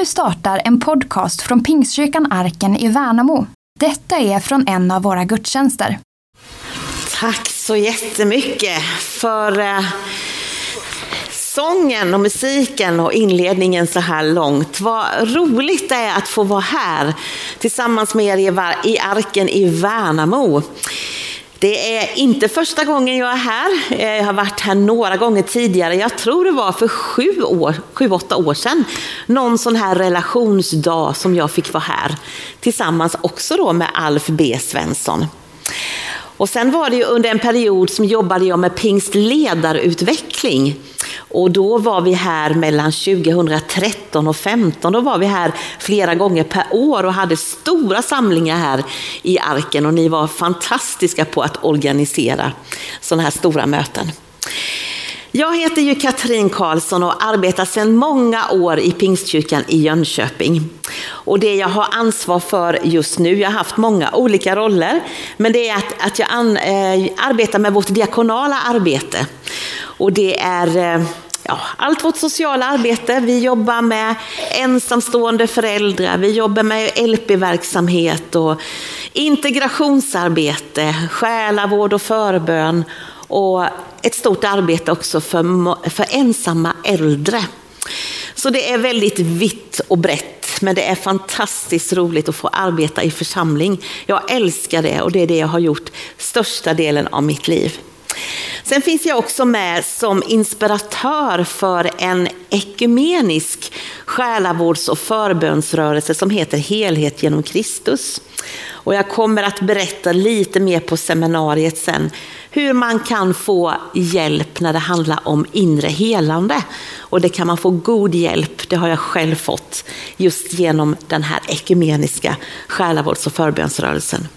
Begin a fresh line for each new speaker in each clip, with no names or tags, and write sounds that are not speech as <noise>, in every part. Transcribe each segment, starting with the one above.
Nu startar en podcast från Pingstkyrkan Arken i Värnamo. Detta är från en av våra gudstjänster.
Tack så jättemycket för eh, sången och musiken och inledningen så här långt. Vad roligt det är att få vara här tillsammans med er i Arken i Värnamo. Det är inte första gången jag är här. Jag har varit här några gånger tidigare. Jag tror det var för sju, år, sju åtta år sedan. Någon sån här relationsdag som jag fick vara här. Tillsammans också då med Alf B Svensson. Och sen var det ju under en period som jobbade jag med pingstledarutveckling. Och då var vi här mellan 2013 och 2015. Då var vi här flera gånger per år och hade stora samlingar här i Arken. Och ni var fantastiska på att organisera sådana här stora möten. Jag heter ju Katrin Karlsson och arbetar sedan många år i Pingstkyrkan i Jönköping. Och det jag har ansvar för just nu, jag har haft många olika roller, men det är att, att jag an, eh, arbetar med vårt diakonala arbete. Och det är eh, ja, allt vårt sociala arbete. Vi jobbar med ensamstående föräldrar, vi jobbar med LP-verksamhet och integrationsarbete, själavård och förbön och ett stort arbete också för, för ensamma äldre. Så det är väldigt vitt och brett, men det är fantastiskt roligt att få arbeta i församling. Jag älskar det och det är det jag har gjort största delen av mitt liv. Sen finns jag också med som inspiratör för en ekumenisk själavårds och förbönsrörelse som heter Helhet genom Kristus. Och jag kommer att berätta lite mer på seminariet sen hur man kan få hjälp när det handlar om inre helande. Och det kan man få god hjälp, det har jag själv fått, just genom den här ekumeniska själavårds och förbönsrörelsen.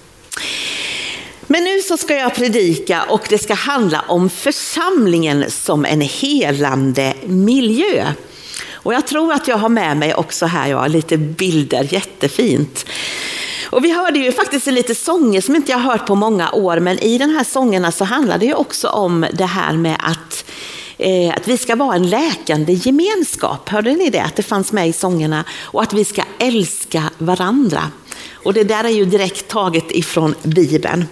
Men nu så ska jag predika och det ska handla om församlingen som en helande miljö. Och jag tror att jag har med mig också här, jag har lite bilder, jättefint. Och vi hörde ju faktiskt lite sånger som inte jag har hört på många år, men i de här sångerna så handlar det ju också om det här med att eh, att vi ska vara en läkande gemenskap. Hörde ni det? Att det fanns med i sångerna. Och att vi ska älska varandra. Och det där är ju direkt taget ifrån Bibeln.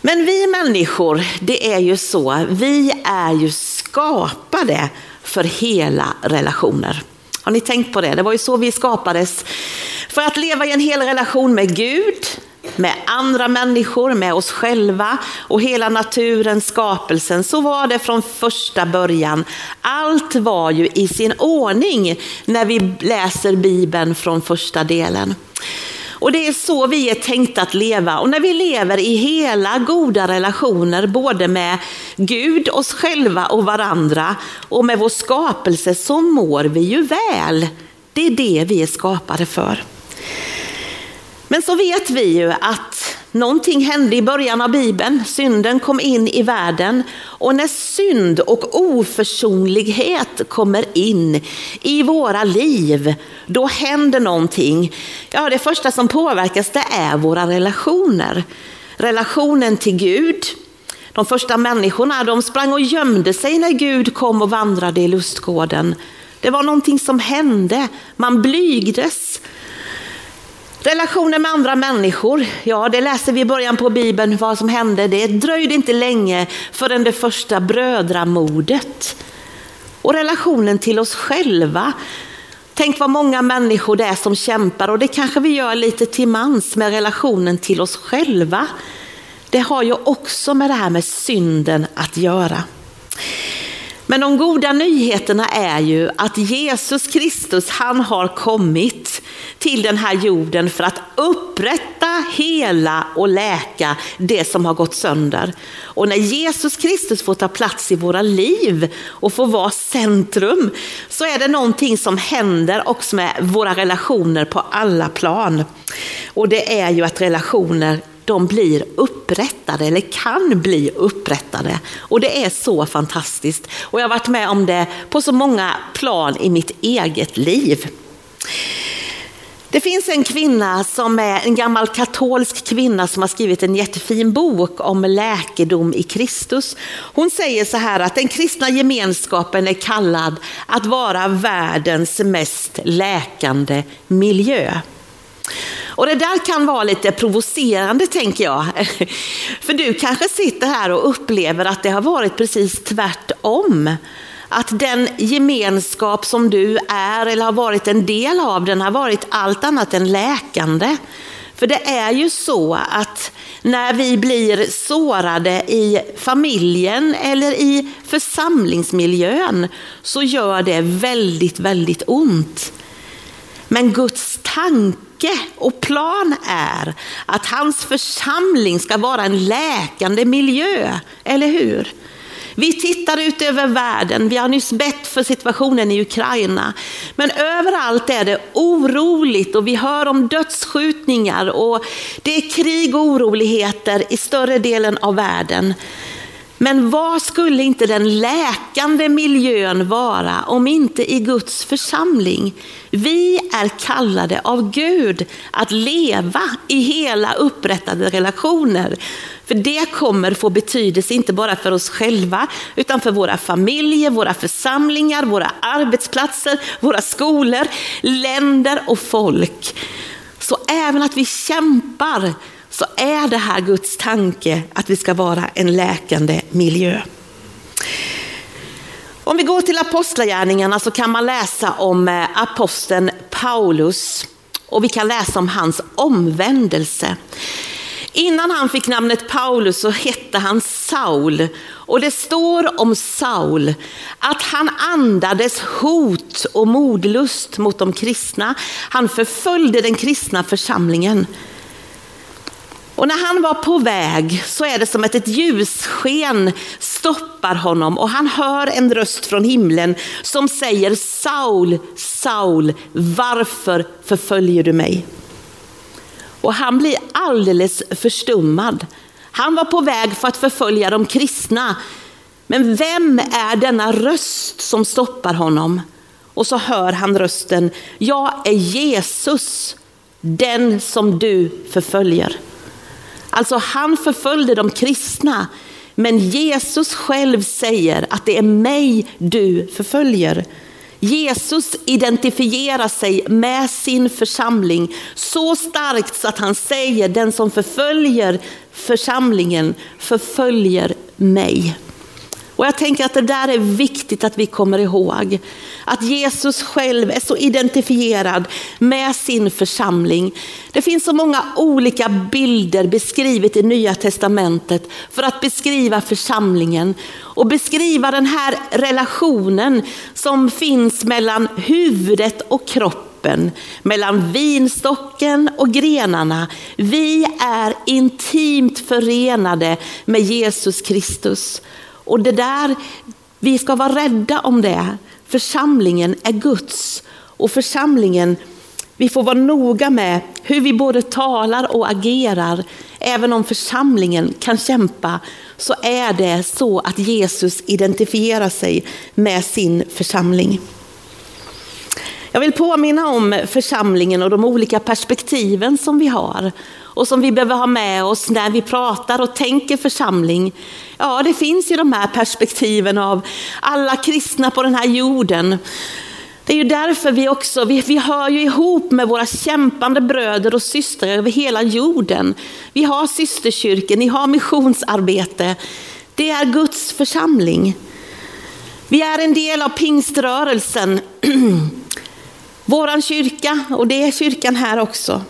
Men vi människor, det är ju så, vi är ju skapade för hela relationer. Har ni tänkt på det? Det var ju så vi skapades. För att leva i en hel relation med Gud, med andra människor, med oss själva och hela naturen, skapelsen. Så var det från första början. Allt var ju i sin ordning när vi läser Bibeln från första delen. Och det är så vi är tänkta att leva. Och när vi lever i hela goda relationer, både med Gud, oss själva och varandra och med vår skapelse, så mår vi ju väl. Det är det vi är skapade för. Men så vet vi ju att någonting hände i början av Bibeln. Synden kom in i världen och när synd och oförsonlighet kommer in i våra liv, då händer någonting. Ja, det första som påverkas det är våra relationer. Relationen till Gud. De första människorna de sprang och gömde sig när Gud kom och vandrade i lustgården. Det var någonting som hände. Man blygdes. Relationer med andra människor, ja det läser vi i början på Bibeln vad som hände. Det dröjde inte länge förrän det första brödramordet. Och relationen till oss själva. Tänk vad många människor det är som kämpar och det kanske vi gör lite till mans med relationen till oss själva. Det har ju också med det här med synden att göra. Men de goda nyheterna är ju att Jesus Kristus, han har kommit till den här jorden för att upprätta, hela och läka det som har gått sönder. Och när Jesus Kristus får ta plats i våra liv och får vara centrum så är det någonting som händer också med våra relationer på alla plan. Och det är ju att relationer de blir upprättade eller kan bli upprättade. Och det är så fantastiskt. Och jag har varit med om det på så många plan i mitt eget liv. Det finns en kvinna som är en gammal katolsk kvinna som har skrivit en jättefin bok om läkedom i Kristus. Hon säger så här att den kristna gemenskapen är kallad att vara världens mest läkande miljö. Och det där kan vara lite provocerande tänker jag. <laughs> För du kanske sitter här och upplever att det har varit precis tvärtom att den gemenskap som du är eller har varit en del av, den har varit allt annat än läkande. För det är ju så att när vi blir sårade i familjen eller i församlingsmiljön så gör det väldigt, väldigt ont. Men Guds tanke och plan är att hans församling ska vara en läkande miljö, eller hur? Vi tittar ut över världen, vi har nyss bett för situationen i Ukraina. Men överallt är det oroligt och vi hör om dödsskjutningar och det är krig och oroligheter i större delen av världen. Men vad skulle inte den läkande miljön vara om inte i Guds församling? Vi är kallade av Gud att leva i hela upprättade relationer. För det kommer få betydelse inte bara för oss själva utan för våra familjer, våra församlingar, våra arbetsplatser, våra skolor, länder och folk. Så även att vi kämpar så är det här Guds tanke att vi ska vara en läkande miljö. Om vi går till apostlagärningarna så kan man läsa om eh, aposteln Paulus och vi kan läsa om hans omvändelse. Innan han fick namnet Paulus så hette han Saul. Och det står om Saul att han andades hot och modlust mot de kristna. Han förföljde den kristna församlingen. Och när han var på väg så är det som att ett ljussken stoppar honom och han hör en röst från himlen som säger Saul, Saul, varför förföljer du mig? Och han blir alldeles förstummad. Han var på väg för att förfölja de kristna. Men vem är denna röst som stoppar honom? Och så hör han rösten, jag är Jesus, den som du förföljer. Alltså han förföljde de kristna, men Jesus själv säger att det är mig du förföljer. Jesus identifierar sig med sin församling så starkt så att han säger den som förföljer församlingen förföljer mig. Och jag tänker att det där är viktigt att vi kommer ihåg. Att Jesus själv är så identifierad med sin församling. Det finns så många olika bilder beskrivet i Nya Testamentet för att beskriva församlingen och beskriva den här relationen som finns mellan huvudet och kroppen mellan vinstocken och grenarna. Vi är intimt förenade med Jesus Kristus. Och det där, vi ska vara rädda om det. Församlingen är Guds och församlingen, vi får vara noga med hur vi både talar och agerar. Även om församlingen kan kämpa så är det så att Jesus identifierar sig med sin församling. Jag vill påminna om församlingen och de olika perspektiven som vi har och som vi behöver ha med oss när vi pratar och tänker församling. Ja, det finns ju de här perspektiven av alla kristna på den här jorden. Det är ju därför vi också, vi, vi hör ju ihop med våra kämpande bröder och systrar över hela jorden. Vi har systerkyrkan, ni har missionsarbete. Det är Guds församling. Vi är en del av pingströrelsen, <clears throat> våran kyrka och det är kyrkan här också.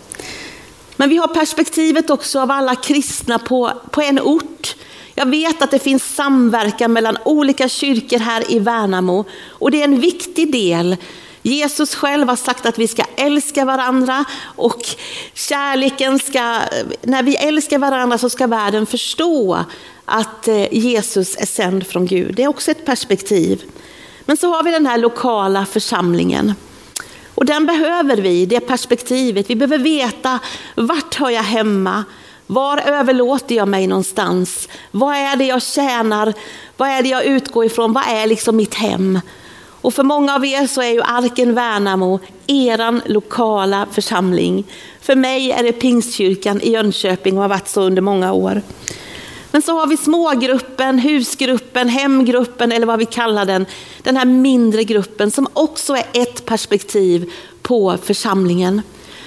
Men vi har perspektivet också av alla kristna på, på en ort. Jag vet att det finns samverkan mellan olika kyrkor här i Värnamo och det är en viktig del. Jesus själv har sagt att vi ska älska varandra och kärleken ska, när vi älskar varandra så ska världen förstå att eh, Jesus är sänd från Gud. Det är också ett perspektiv. Men så har vi den här lokala församlingen. Och den behöver vi, det perspektivet. Vi behöver veta vart hör jag hemma? Var överlåter jag mig någonstans? Vad är det jag tjänar? Vad är det jag utgår ifrån? Vad är liksom mitt hem? Och för många av er så är ju Arken Värnamo eran lokala församling. För mig är det Pingstkyrkan i Jönköping och har varit så under många år. Men så har vi smågruppen, husgruppen, hemgruppen eller vad vi kallar den. Den här mindre gruppen som också är ett perspektiv på församlingen.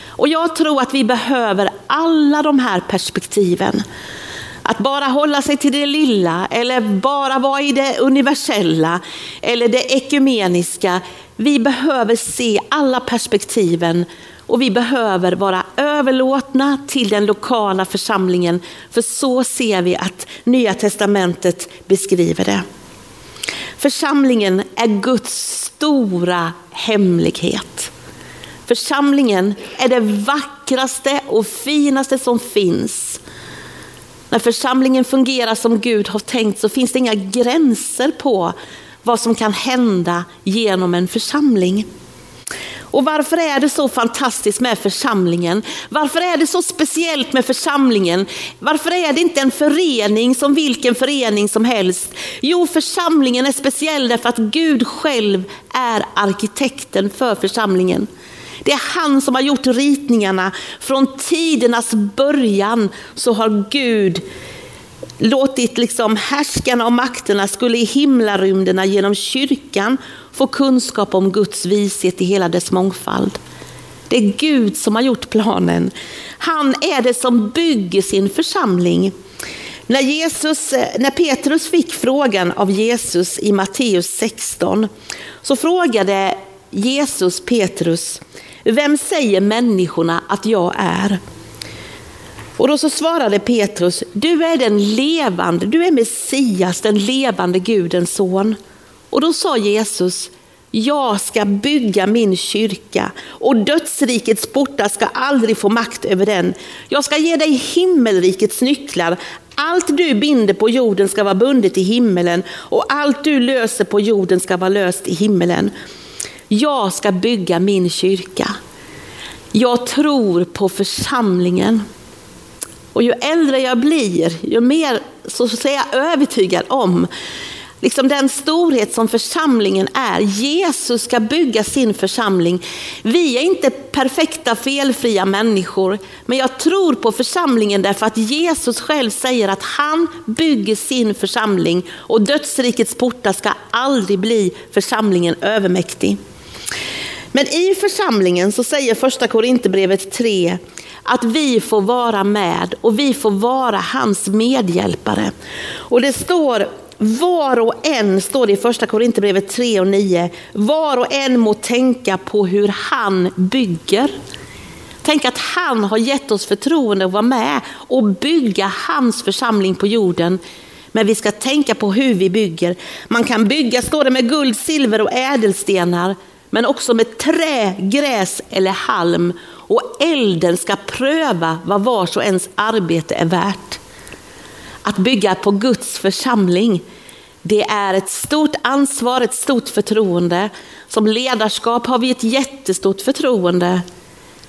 Och jag tror att vi behöver alla de här perspektiven. Att bara hålla sig till det lilla eller bara vara i det universella eller det ekumeniska. Vi behöver se alla perspektiven och vi behöver vara överlåtna till den lokala församlingen. För så ser vi att Nya Testamentet beskriver det. Församlingen är Guds stora hemlighet. Församlingen är det vackraste och finaste som finns. När församlingen fungerar som Gud har tänkt så finns det inga gränser på vad som kan hända genom en församling. Och varför är det så fantastiskt med församlingen? Varför är det så speciellt med församlingen? Varför är det inte en förening som vilken förening som helst? Jo, församlingen är speciell därför att Gud själv är arkitekten för församlingen. Det är han som har gjort ritningarna. Från tidernas början så har Gud låtit liksom härskarna och makterna skulle i himlarymderna genom kyrkan få kunskap om Guds vishet i hela dess mångfald. Det är Gud som har gjort planen. Han är det som bygger sin församling. När, Jesus, eh, när Petrus fick frågan av Jesus i Matteus 16 så frågade Jesus Petrus, vem säger människorna att jag är? Och då så svarade Petrus, du är den levande, du är Messias, den levande Gudens son. Och då sa Jesus, jag ska bygga min kyrka och dödsrikets portar ska aldrig få makt över den. Jag ska ge dig himmelrikets nycklar. Allt du binder på jorden ska vara bundet i himmelen och allt du löser på jorden ska vara löst i himmelen. Jag ska bygga min kyrka. Jag tror på församlingen. Och ju äldre jag blir, ju mer så är jag övertygad om liksom den storhet som församlingen är. Jesus ska bygga sin församling. Vi är inte perfekta, felfria människor, men jag tror på församlingen därför att Jesus själv säger att han bygger sin församling och dödsrikets portar ska aldrig bli församlingen övermäktig. Men i församlingen så säger första Korinthierbrevet 3 att vi får vara med och vi får vara hans medhjälpare. Och det står var och en, står det i första Korinthierbrevet 3 och 9, var och en må tänka på hur han bygger. Tänk att han har gett oss förtroende att vara med och bygga hans församling på jorden. Men vi ska tänka på hur vi bygger. Man kan bygga, står det, med guld, silver och ädelstenar men också med trä, gräs eller halm. Och elden ska pröva vad vars och ens arbete är värt. Att bygga på Guds församling, det är ett stort ansvar, ett stort förtroende. Som ledarskap har vi ett jättestort förtroende.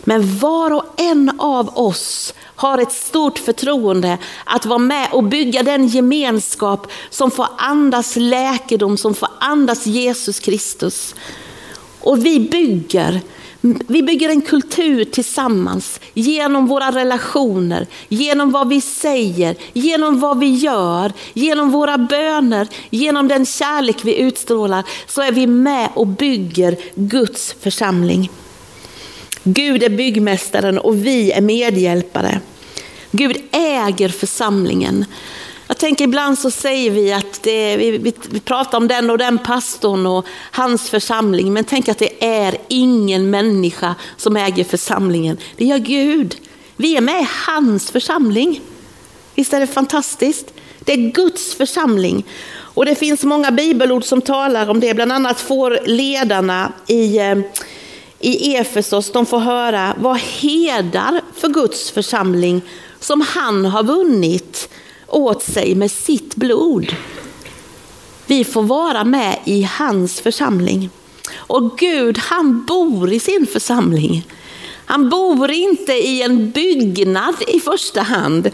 Men var och en av oss har ett stort förtroende att vara med och bygga den gemenskap som får andas läkedom, som får andas Jesus Kristus. Och vi bygger, vi bygger en kultur tillsammans genom våra relationer, genom vad vi säger, genom vad vi gör, genom våra böner, genom den kärlek vi utstrålar så är vi med och bygger Guds församling. Gud är byggmästaren och vi är medhjälpare. Gud äger församlingen. Jag tänker ibland så säger vi att det, vi, vi, vi, pratar om den och den pastorn och hans församling. Men tänk att det är ingen människa som äger församlingen. Det gör Gud. Vi är med i hans församling. Visst är det fantastiskt? Det är Guds församling. Och det finns många bibelord som talar om det. Bland annat får ledarna i, eh, i Efesos, de får höra vad hedar för Guds församling som han har vunnit åt sig med sitt blod. Vi får vara med i hans församling. Och Gud han bor i sin församling. Han bor inte i en byggnad i första hand.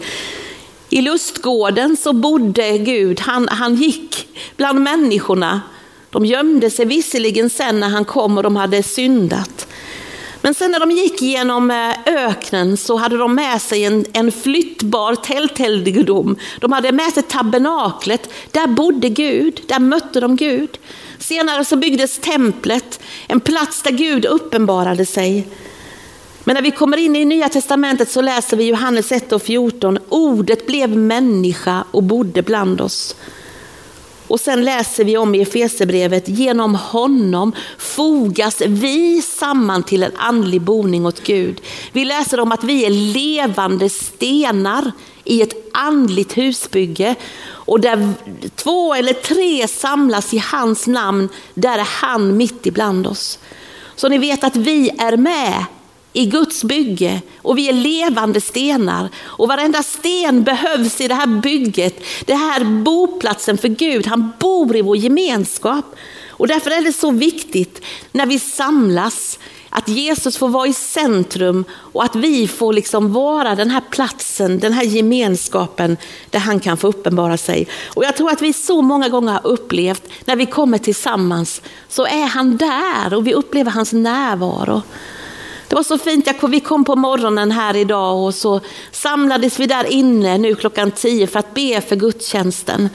I lustgården så bodde Gud, han, han gick bland människorna De gömde sig visserligen sen när han kom och de hade syndat. Men sen när de gick genom eh, öknen så hade de med sig en, en flyttbar tältelddom. De hade med sig tabernaklet. Där bodde Gud, där mötte de Gud. Senare så byggdes templet, en plats där Gud uppenbarade sig. Men när vi kommer in i Nya Testamentet så läser vi Johannes 1 och 14. Ordet blev människa och bodde bland oss. Och sen läser vi om i Efesebrevet, genom honom fogas vi samman till en andlig boning åt Gud. Vi läser om att vi är levande stenar i ett andligt husbygge. Och där två eller tre samlas i hans namn, där är han mitt ibland oss. Så ni vet att vi är med i Guds bygge och vi är levande stenar. Och varenda sten behövs i det här bygget, det här boplatsen för Gud. Han bor i vår gemenskap. Och därför är det så viktigt när vi samlas att Jesus får vara i centrum och att vi får liksom vara den här platsen, den här gemenskapen där han kan få uppenbara sig. Och jag tror att vi så många gånger har upplevt när vi kommer tillsammans så är han där och vi upplever hans närvaro. Det var så fint, vi kom på morgonen här idag och så samlades vi där inne nu klockan tio för att be för gudstjänsten.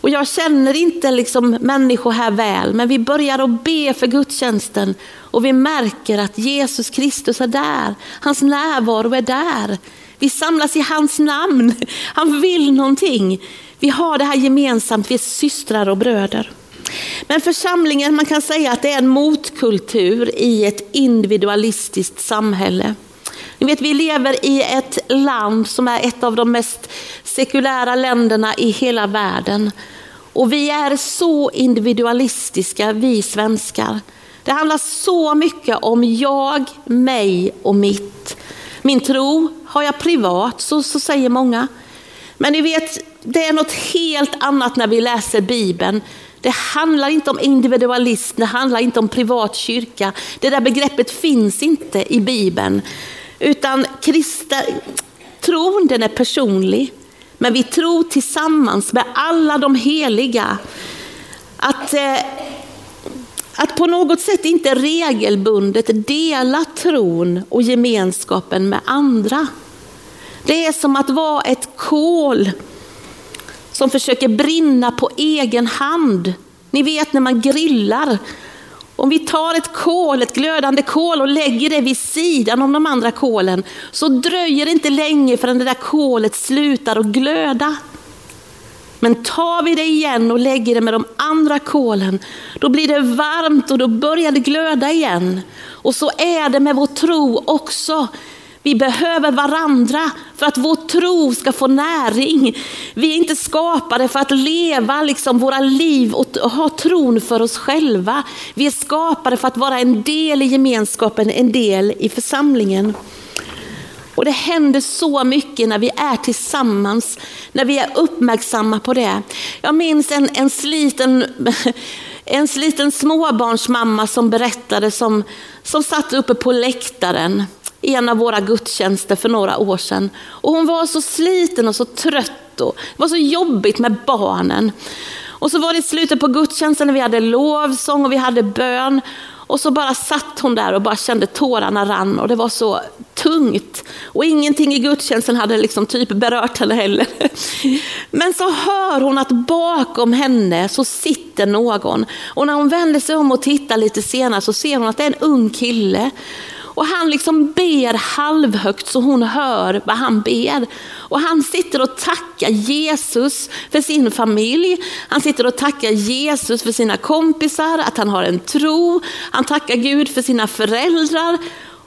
Och jag känner inte liksom människor här väl, men vi börjar att be för gudstjänsten och vi märker att Jesus Kristus är där. Hans närvaro är där. Vi samlas i hans namn. Han vill någonting. Vi har det här gemensamt, vi är systrar och bröder. Men församlingen, man kan säga att det är en motkultur i ett individualistiskt samhälle. Ni vet, vi lever i ett land som är ett av de mest sekulära länderna i hela världen. Och vi är så individualistiska, vi svenskar. Det handlar så mycket om jag, mig och mitt. Min tro har jag privat, så, så säger många. Men ni vet, det är något helt annat när vi läser Bibeln. Det handlar inte om individualism, det handlar inte om privat kyrka. Det där begreppet finns inte i Bibeln. Utan krista, tron den är personlig. Men vi tror tillsammans med alla de heliga. Att, eh, att på något sätt inte regelbundet dela tron och gemenskapen med andra. Det är som att vara ett kol som försöker brinna på egen hand. Ni vet när man grillar. Om vi tar ett kol, ett glödande kol och lägger det vid sidan om de andra kolen så dröjer det inte länge förrän det där kolet slutar att glöda. Men tar vi det igen och lägger det med de andra kolen, då blir det varmt och då börjar det glöda igen. Och så är det med vår tro också. Vi behöver varandra för att vår tro ska få näring. Vi är inte skapade för att leva liksom våra liv och ha tron för oss själva. Vi är skapade för att vara en del i gemenskapen, en del i församlingen. Och det händer så mycket när vi är tillsammans, när vi är uppmärksamma på det. Jag minns en, en sliten <laughs> en sliten småbarnsmamma som berättade, som, som satt uppe på läktaren i en av våra gudstjänster för några år sedan. Och hon var så sliten och så trött och det var så jobbigt med barnen. Och så var det slutet på gudstjänsten när vi hade lovsång och vi hade bön. Och så bara satt hon där och bara kände tårarna rann och det var så tungt. Och ingenting i gudstjänsten hade liksom typ berört henne heller. <laughs> Men så hör hon att bakom henne så sitter någon. Och när hon vänder sig om och tittar lite senare så ser hon att det är en ung kille. Och han liksom ber halvhögt så hon hör vad han ber. Och han sitter och tackar Jesus för sin familj. Han sitter och tackar Jesus för sina kompisar, att han har en tro. Han tackar Gud för sina föräldrar.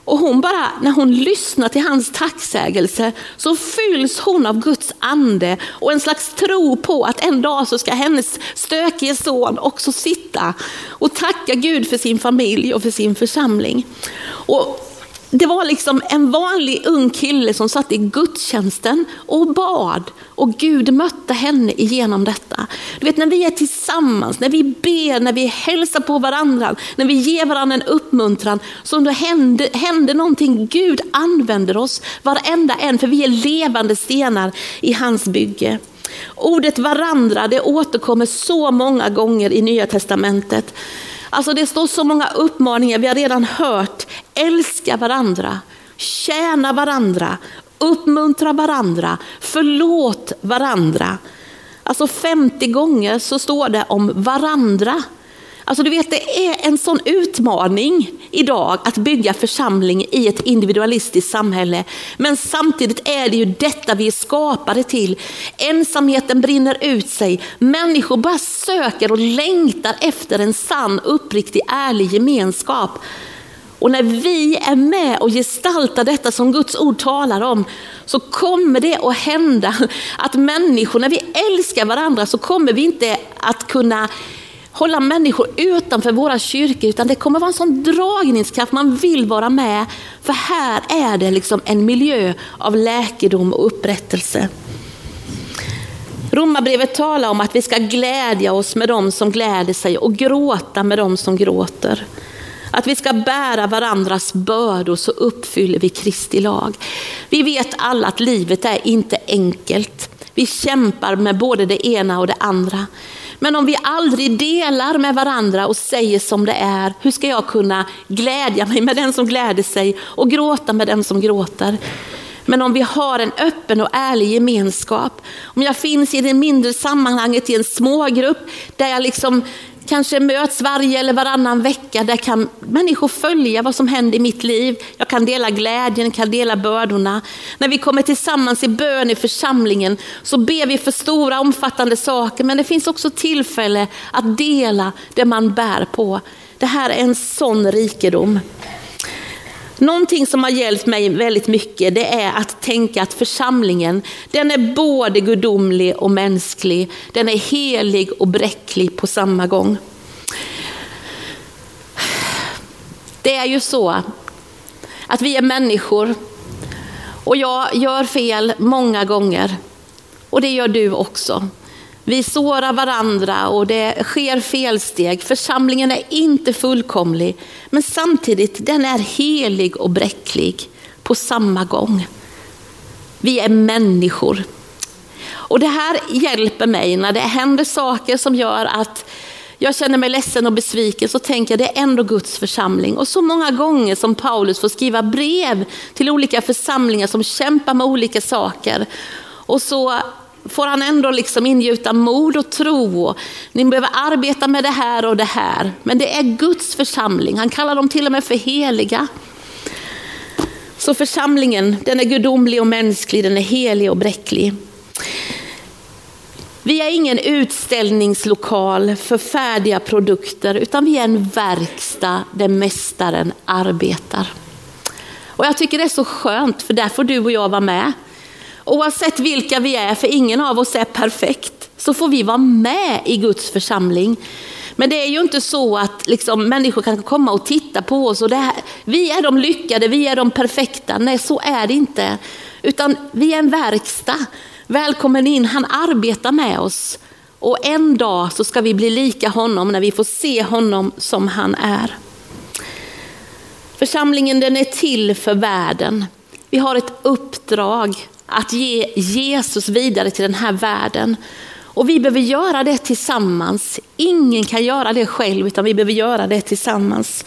Och hon bara, när hon lyssnar till hans tacksägelse så fylls hon av Guds ande och en slags tro på att en dag så ska hennes stökige son också sitta och tacka Gud för sin familj och för sin församling. Och det var liksom en vanlig ung kille som satt i gudstjänsten och bad. Och Gud mötte henne igenom detta. Du vet när vi är tillsammans, när vi ber, när vi hälsar på varandra, när vi ger varandra en uppmuntran, så då händer, händer någonting. Gud använder oss, varenda en, för vi är levande stenar i hans bygge. Ordet varandra det återkommer så många gånger i Nya Testamentet. Alltså det står så många uppmaningar, vi har redan hört. Älska varandra, tjäna varandra, uppmuntra varandra, förlåt varandra. Alltså 50 gånger så står det om varandra. Alltså du vet, det är en sån utmaning idag att bygga församling i ett individualistiskt samhälle. Men samtidigt är det ju detta vi är skapade till. Ensamheten brinner ut sig. Människor bara söker och längtar efter en sann, uppriktig, ärlig gemenskap. Och när vi är med och gestaltar detta som Guds ord talar om, så kommer det att hända att människor, när vi älskar varandra, så kommer vi inte att kunna hålla människor utanför våra kyrkor, utan det kommer vara en sån dragningskraft, man vill vara med. För här är det liksom en miljö av läkedom och upprättelse. Romarbrevet talar om att vi ska glädja oss med dem som gläder sig och gråta med dem som gråter. Att vi ska bära varandras bördor så uppfyller vi Kristi lag. Vi vet alla att livet är inte enkelt. Vi kämpar med både det ena och det andra. Men om vi aldrig delar med varandra och säger som det är, hur ska jag kunna glädja mig med den som gläder sig och gråta med den som gråter? Men om vi har en öppen och ärlig gemenskap, om jag finns i det mindre sammanhanget i en smågrupp där jag liksom kanske möts varje eller varannan vecka. Där kan människor följa vad som händer i mitt liv. Jag kan dela glädjen, kan dela bördorna. När vi kommer tillsammans i bön i församlingen så ber vi för stora omfattande saker. Men det finns också tillfälle att dela det man bär på. Det här är en sån rikedom. Någonting som har hjälpt mig väldigt mycket det är att tänka att församlingen den är både gudomlig och mänsklig. Den är helig och bräcklig på samma gång. Det är ju så att vi är människor och jag gör fel många gånger. Och det gör du också. Vi sårar varandra och det sker felsteg. Församlingen är inte fullkomlig, men samtidigt den är helig och bräcklig på samma gång. Vi är människor. Och det här hjälper mig när det händer saker som gör att jag känner mig ledsen och besviken så tänker jag det är ändå Guds församling. Och så många gånger som Paulus får skriva brev till olika församlingar som kämpar med olika saker. Och så får han ändå liksom ingjuta mod och tro. Och ni behöver arbeta med det här och det här. Men det är Guds församling. Han kallar dem till och med för heliga. Så församlingen, den är gudomlig och mänsklig, den är helig och bräcklig. Vi är ingen utställningslokal för färdiga produkter, utan vi är en verkstad där mästaren arbetar. Och jag tycker det är så skönt, för där får du och jag vara med. Oavsett vilka vi är, för ingen av oss är perfekt, så får vi vara med i Guds församling. Men det är ju inte så att liksom, människor kan komma och titta på oss och det här, vi är de lyckade, vi är de perfekta. Nej, så är det inte. Utan vi är en verkstad. Välkommen in, han arbetar med oss. Och en dag så ska vi bli lika honom när vi får se honom som han är. Församlingen den är till för världen. Vi har ett uppdrag att ge Jesus vidare till den här världen. Och vi behöver göra det tillsammans. Ingen kan göra det själv, utan vi behöver göra det tillsammans.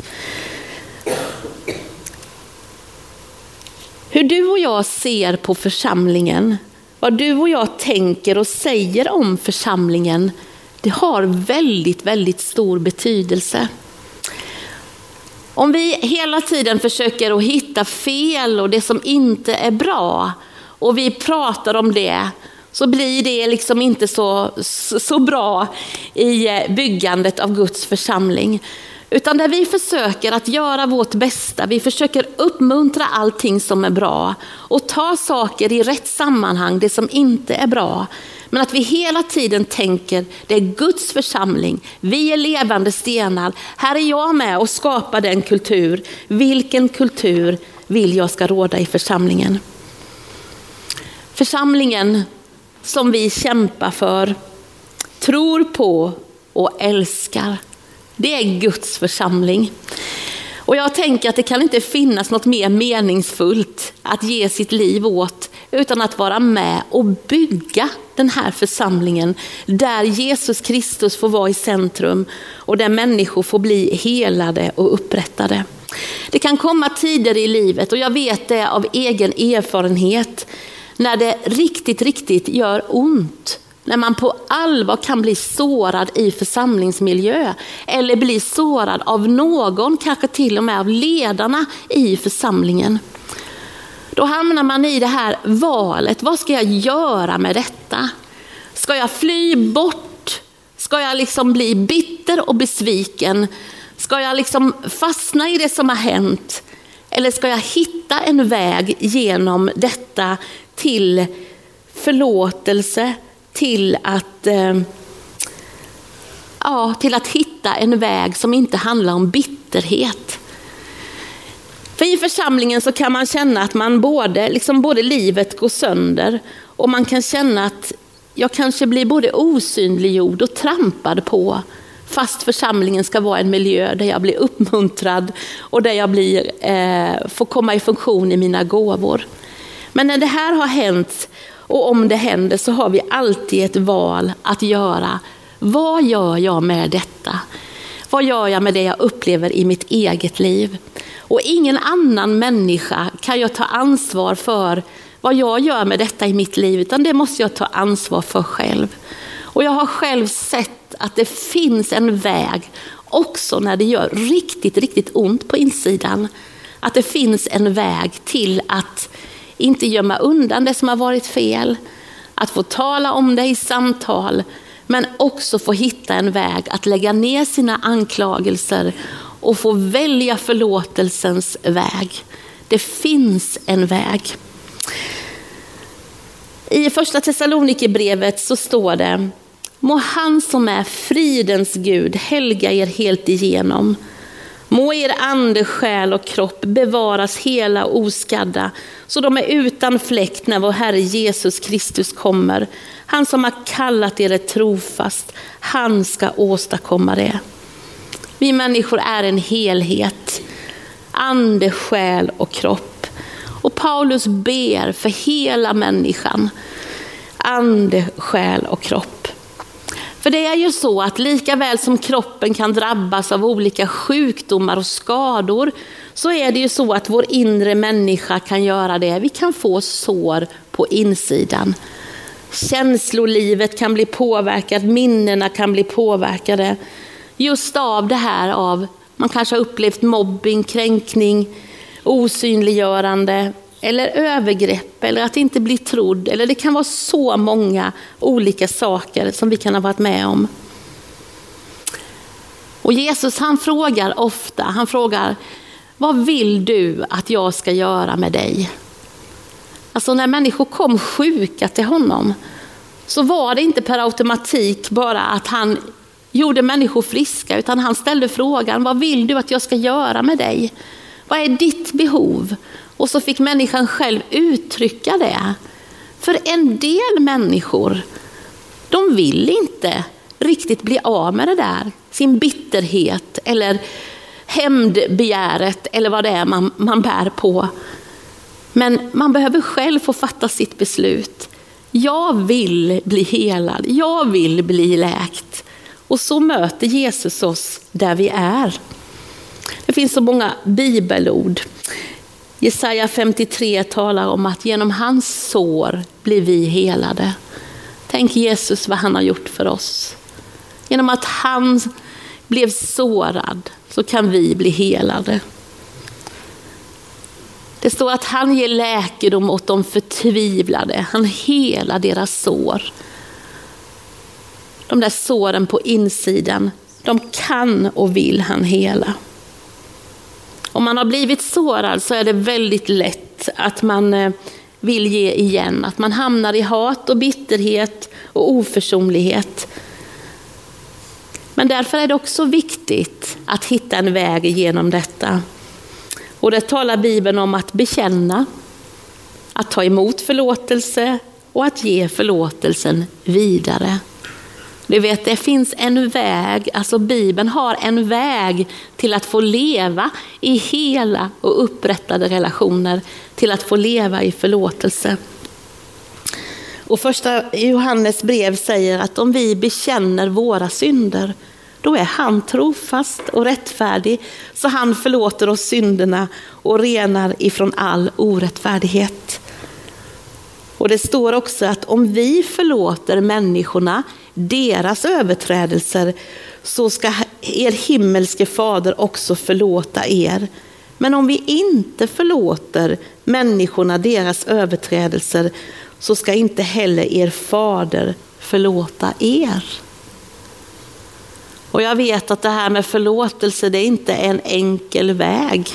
Hur du och jag ser på församlingen, vad du och jag tänker och säger om församlingen, det har väldigt, väldigt stor betydelse. Om vi hela tiden försöker att hitta fel och det som inte är bra, och vi pratar om det så blir det liksom inte så, så bra i eh, byggandet av Guds församling. Utan där vi försöker att göra vårt bästa, vi försöker uppmuntra allting som är bra och ta saker i rätt sammanhang, det som inte är bra. Men att vi hela tiden tänker, det är Guds församling, vi är levande stenar, här är jag med och skapar den kultur. Vilken kultur vill jag ska råda i församlingen? Församlingen som vi kämpar för, tror på och älskar. Det är Guds församling. Och jag tänker att det kan inte finnas något mer meningsfullt att ge sitt liv åt utan att vara med och bygga den här församlingen där Jesus Kristus får vara i centrum och där människor får bli helade och upprättade. Det kan komma tider i livet och jag vet det av egen erfarenhet när det riktigt, riktigt gör ont när man på allvar kan bli sårad i församlingsmiljö eller bli sårad av någon, kanske till och med av ledarna i församlingen. Då hamnar man i det här valet, vad ska jag göra med detta? Ska jag fly bort? Ska jag liksom bli bitter och besviken? Ska jag liksom fastna i det som har hänt? Eller ska jag hitta en väg genom detta till förlåtelse, till att, eh, ja, till att hitta en väg som inte handlar om bitterhet. För i församlingen så kan man känna att man både, liksom både livet går sönder och man kan känna att jag kanske blir både osynliggjord och trampad på. Fast församlingen ska vara en miljö där jag blir uppmuntrad och där jag blir, eh, får komma i funktion i mina gåvor. Men när det här har hänt och om det händer så har vi alltid ett val att göra. Vad gör jag med detta? Vad gör jag med det jag upplever i mitt eget liv? Och ingen annan människa kan jag ta ansvar för vad jag gör med detta i mitt liv, utan det måste jag ta ansvar för själv. Och jag har själv sett att det finns en väg, också när det gör riktigt, riktigt ont på insidan. Att det finns en väg till att inte gömma undan det som har varit fel, att få tala om det i samtal, men också få hitta en väg att lägga ner sina anklagelser och få välja förlåtelsens väg. Det finns en väg. I första Thessalonikerbrevet så står det, må han som är fridens Gud helga er helt igenom. Må er ande, själ och kropp bevaras hela och oskadda, så de är utan fläkt när vår Herre Jesus Kristus kommer. Han som har kallat er trofast, han ska åstadkomma det. Vi människor är en helhet, ande, själ och kropp. Och Paulus ber för hela människan, ande, själ och kropp. För det är ju så att lika väl som kroppen kan drabbas av olika sjukdomar och skador, så är det ju så att vår inre människa kan göra det. Vi kan få sår på insidan. Känslolivet kan bli påverkat, minnena kan bli påverkade. Just av det här av, man kanske har upplevt mobbing, kränkning, osynliggörande eller övergrepp eller att inte bli trodd. Eller det kan vara så många olika saker som vi kan ha varit med om. Och Jesus han frågar ofta, han frågar, vad vill du att jag ska göra med dig? Alltså när människor kom sjuka till honom så var det inte per automatik bara att han gjorde människor friska, utan han ställde frågan, vad vill du att jag ska göra med dig? Vad är ditt behov? Och så fick människan själv uttrycka det. För en del människor, de vill inte riktigt bli av med det där, sin bitterhet eller hämndbegäret eller vad det är man, man bär på. Men man behöver själv få fatta sitt beslut. Jag vill bli helad, jag vill bli läkt. Och så möter Jesus oss där vi är. Det finns så många bibelord. Jesaja 53 talar om att genom hans sår blir vi helade. Tänk Jesus vad han har gjort för oss. Genom att han blev sårad så kan vi bli helade. Det står att han ger läkedom åt de förtvivlade. Han helar deras sår. De där såren på insidan, de kan och vill han hela. Om man har blivit sårad så är det väldigt lätt att man eh, vill ge igen. Att man hamnar i hat och bitterhet och oförsonlighet. Men därför är det också viktigt att hitta en väg genom detta. Och det talar Bibeln om att bekänna, att ta emot förlåtelse och att ge förlåtelsen vidare. Du vet, det finns en väg, alltså Bibeln har en väg till att få leva i hela och upprättade relationer, till att få leva i förlåtelse. Och första Johannes brev säger att om vi bekänner våra synder, då är han trofast och rättfärdig, så han förlåter oss synderna och renar ifrån all orättfärdighet. Och det står också att om vi förlåter människorna deras överträdelser så ska er himmelske fader också förlåta er. Men om vi inte förlåter människorna deras överträdelser så ska inte heller er fader förlåta er. Och jag vet att det här med förlåtelse, det är inte en enkel väg.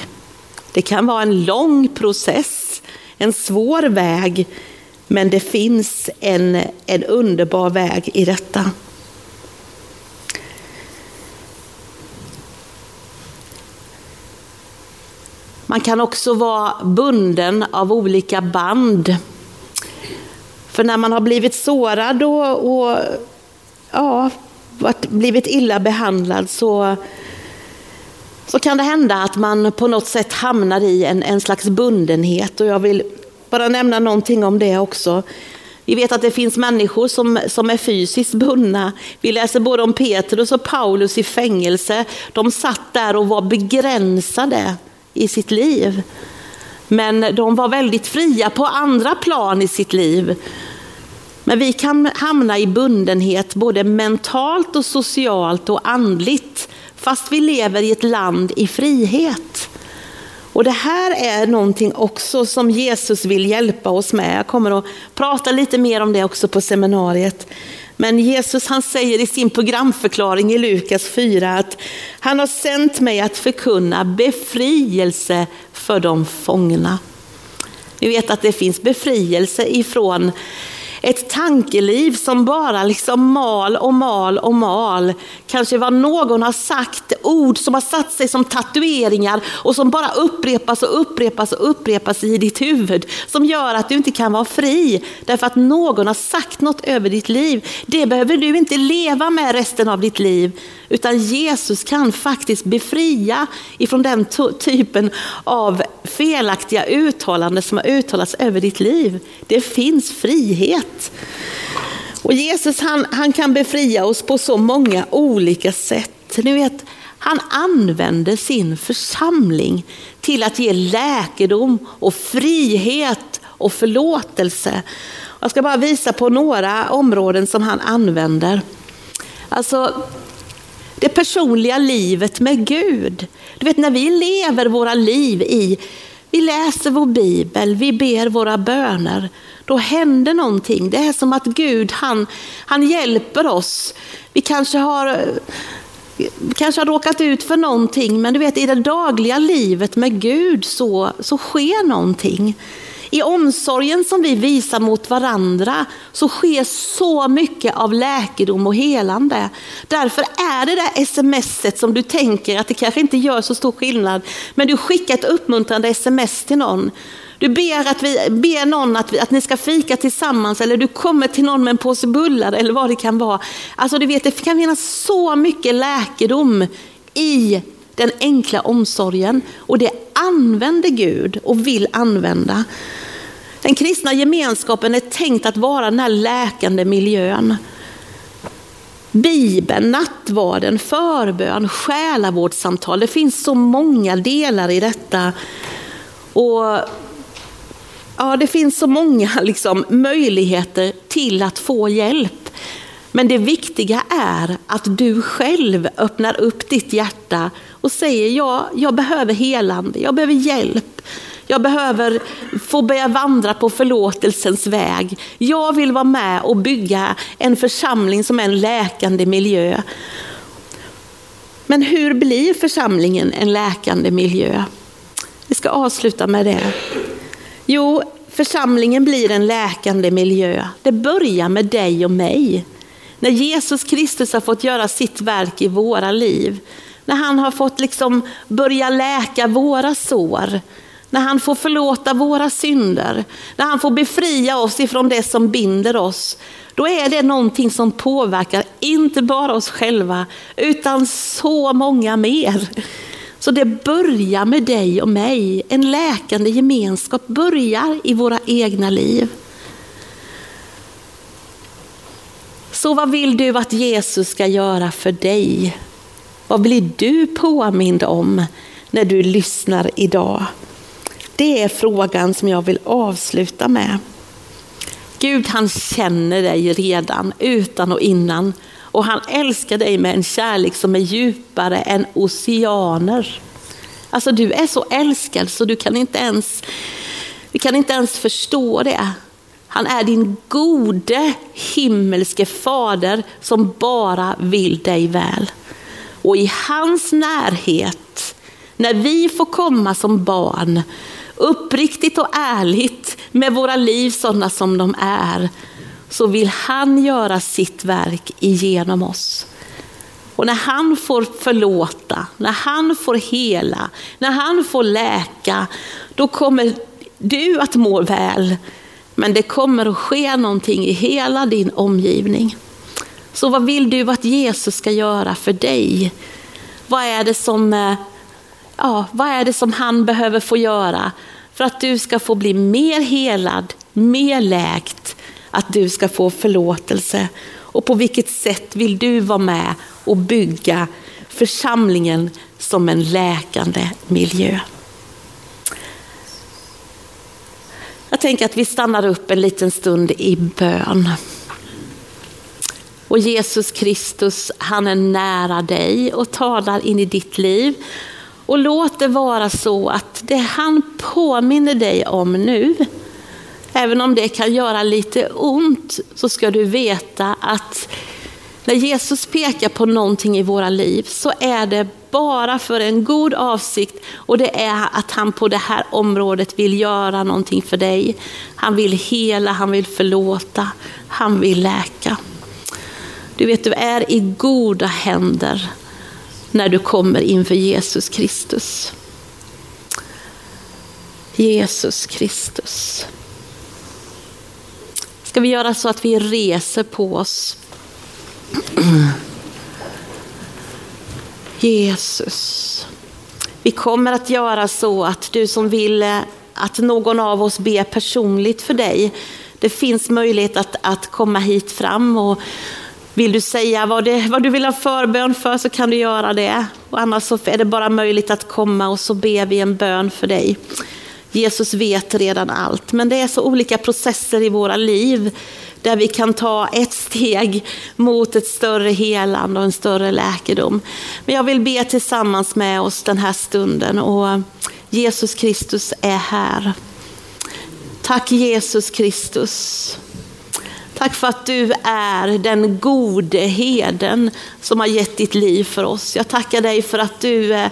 Det kan vara en lång process, en svår väg. Men det finns en, en underbar väg i detta. Man kan också vara bunden av olika band. För när man har blivit sårad och, och ja, blivit illa behandlad så, så kan det hända att man på något sätt hamnar i en, en slags bundenhet. Och jag vill bara nämna någonting om det också. Vi vet att det finns människor som, som är fysiskt bundna. Vi läser både om Petrus och Paulus i fängelse. De satt där och var begränsade i sitt liv. Men de var väldigt fria på andra plan i sitt liv. Men vi kan hamna i bundenhet både mentalt och socialt och andligt fast vi lever i ett land i frihet. Och det här är någonting också som Jesus vill hjälpa oss med. Jag kommer att prata lite mer om det också på seminariet. Men Jesus han säger i sin programförklaring i Lukas 4 att han har sänt mig att förkunna befrielse för de fångna. Vi vet att det finns befrielse ifrån ett tankeliv som bara liksom mal och mal och mal. Kanske vad någon har sagt, ord som har satt sig som tatueringar och som bara upprepas och upprepas och upprepas i ditt huvud. Som gör att du inte kan vara fri därför att någon har sagt något över ditt liv. Det behöver du inte leva med resten av ditt liv. Utan Jesus kan faktiskt befria ifrån den typen av felaktiga uttalanden som har uttalats över ditt liv. Det finns frihet. Och Jesus han, han kan befria oss på så många olika sätt. Ni vet, han använder sin församling till att ge läkedom och frihet och förlåtelse. Jag ska bara visa på några områden som han använder. Alltså, det personliga livet med Gud. Du vet när vi lever våra liv i, vi läser vår bibel, vi ber våra böner, då händer någonting. Det är som att Gud han, han hjälper oss. Vi kanske har kanske har råkat ut för någonting, men du vet i det dagliga livet med Gud så, så sker någonting. I omsorgen som vi visar mot varandra så sker så mycket av läkedom och helande. Därför är det där smset som du tänker att det kanske inte gör så stor skillnad, men du skickar ett uppmuntrande sms till någon. Du ber, att vi, ber någon att, vi, att ni ska fika tillsammans eller du kommer till någon med en påse bullar eller vad det kan vara. Alltså du vet, det kan finnas så mycket läkedom i den enkla omsorgen och det använder Gud och vill använda. Den kristna gemenskapen är tänkt att vara den här läkande miljön. Bibeln, nattvarden, förbön, själavårdssamtal. Det finns så många delar i detta. Och ja, Det finns så många <laughs> liksom, möjligheter till att få hjälp. Men det viktiga är att du själv öppnar upp ditt hjärta och säger ja, jag behöver helande, jag behöver hjälp. Jag behöver få börja vandra på förlåtelsens väg. Jag vill vara med och bygga en församling som är en läkande miljö. Men hur blir församlingen en läkande miljö? Vi ska avsluta med det. Jo, församlingen blir en läkande miljö. Det börjar med dig och mig. När Jesus Kristus har fått göra sitt verk i våra liv. När han har fått liksom börja läka våra sår när han får förlåta våra synder, när han får befria oss ifrån det som binder oss, då är det någonting som påverkar inte bara oss själva, utan så många mer. Så det börjar med dig och mig. En läkande gemenskap börjar i våra egna liv. Så vad vill du att Jesus ska göra för dig? Vad blir du påmind om när du lyssnar idag? Det är frågan som jag vill avsluta med. Gud han känner dig redan utan och innan och han älskar dig med en kärlek som är djupare än oceaner. Alltså du är så älskad så du kan inte ens, vi kan inte ens förstå det. Han är din gode himmelske fader som bara vill dig väl. Och i hans närhet, när vi får komma som barn, uppriktigt och ärligt med våra liv sådana som de är, så vill han göra sitt verk igenom oss. Och när han får förlåta, när han får hela, när han får läka, då kommer du att må väl. Men det kommer att ske någonting i hela din omgivning. Så vad vill du att Jesus ska göra för dig? Vad är det som, eh, ja, vad är det som han behöver få göra för att du ska få bli mer helad, mer läkt, att du ska få förlåtelse? Och på vilket sätt vill du vara med och bygga församlingen som en läkande miljö? Jag tänker att vi stannar upp en liten stund i bön. Och Jesus Kristus, han är nära dig och talar in i ditt liv. Och låt det vara så att det han påminner dig om nu, även om det kan göra lite ont, så ska du veta att när Jesus pekar på någonting i våra liv så är det bara för en god avsikt och det är att han på det här området vill göra någonting för dig. Han vill hela, han vill förlåta, han vill läka. Du vet, du är i goda händer när du kommer inför Jesus Kristus. Jesus Kristus. Ska vi göra så att vi reser på oss? <clears throat> Jesus. Vi kommer att göra så att du som vill eh, att någon av oss ber personligt för dig, det finns möjlighet att, att komma hit fram och vill du säga vad, det, vad du vill ha förbön för så kan du göra det. Och annars så är det bara möjligt att komma och så ber vi en bön för dig. Jesus vet redan allt, men det är så olika processer i våra liv där vi kan ta ett steg mot ett större helande och en större läkedom. Men jag vill be tillsammans med oss den här stunden och Jesus Kristus är här. Tack Jesus Kristus. Tack för att du är den gode heden som har gett ditt liv för oss. Jag tackar dig för att du, eh,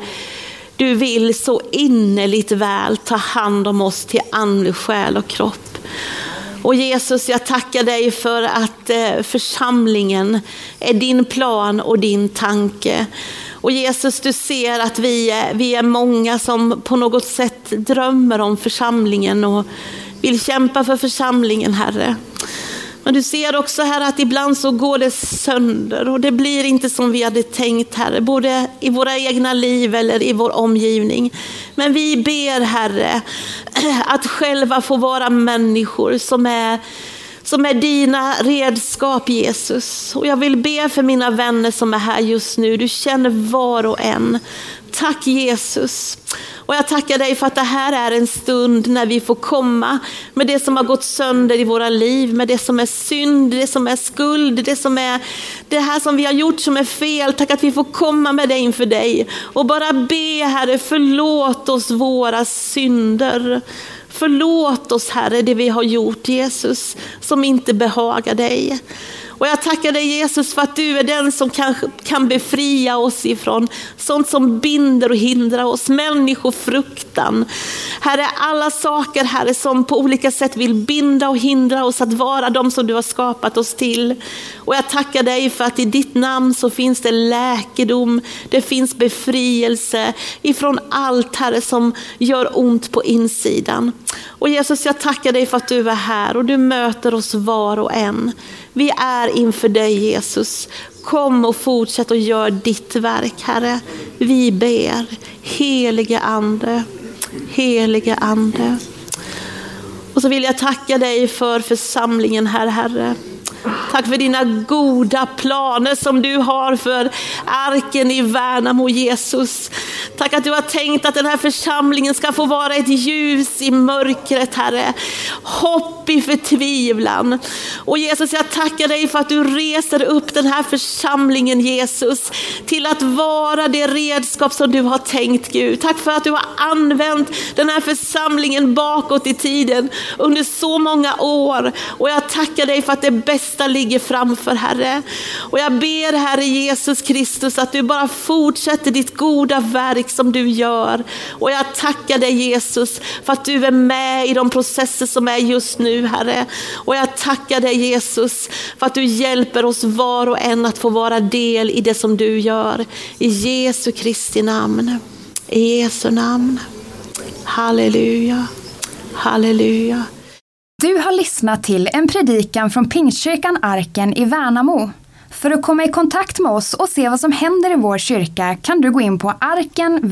du vill så innerligt väl ta hand om oss till ande, själ och kropp. Och Jesus, jag tackar dig för att eh, församlingen är din plan och din tanke. Och Jesus, du ser att vi, vi är många som på något sätt drömmer om församlingen och vill kämpa för församlingen, Herre. Men du ser också här att ibland så går det sönder och det blir inte som vi hade tänkt Herre, både i våra egna liv eller i vår omgivning. Men vi ber Herre <clears throat> att själva få vara människor som är som är dina redskap Jesus. Och jag vill be för mina vänner som är här just nu. Du känner var och en. Tack Jesus. Och jag tackar dig för att det här är en stund när vi får komma med det som har gått sönder i våra liv, med det som är synd, det som är skuld, det som är det här som vi har gjort som är fel. Tack att vi får komma med det inför dig och bara be Herre, förlåt oss våra synder. Förlåt oss Herre det vi har gjort Jesus som inte behagar dig. Och jag tackar dig Jesus för att du är den som kan, kan befria oss ifrån sånt som binder och hindrar oss, människofruktan. Herre, alla saker Herre som på olika sätt vill binda och hindra oss att vara de som du har skapat oss till. Och jag tackar dig för att i ditt namn så finns det läkedom, det finns befrielse ifrån allt Herre som gör ont på insidan. Och Jesus, jag tackar dig för att du är här och du möter oss var och en. Vi är inför dig Jesus. Kom och fortsätt och gör ditt verk Herre. Vi ber, helige Ande, helige Ande. Och så vill jag tacka dig för församlingen här Herre. Tack för dina goda planer som du har för arken i Värnamo Jesus. Tack att du har tänkt att den här församlingen ska få vara ett ljus i mörkret Herre. Hopp i förtvivlan. Och Jesus jag tackar dig för att du reser upp den här församlingen Jesus till att vara det redskap som du har tänkt Gud. Tack för att du har använt den här församlingen bakåt i tiden under så många år. Och jag tackar dig för att det bästa ligger framför Herre. Och jag ber Herre Jesus Kristus att du bara fortsätter ditt goda verk verk som du gör. Och jag tackar dig Jesus för att du är med i de processer som är just nu Herre. Och jag tackar dig Jesus för att du hjälper oss var och en att få vara del i det som du gör. I Jesu Kristi namn. I Jesu namn. Halleluja. Halleluja.
Du har lyssnat till en predikan från Pingstkyrkan Arken i Värnamo. För att komma i kontakt med oss och se vad som händer i vår kyrka kan du gå in på arkenvmo.se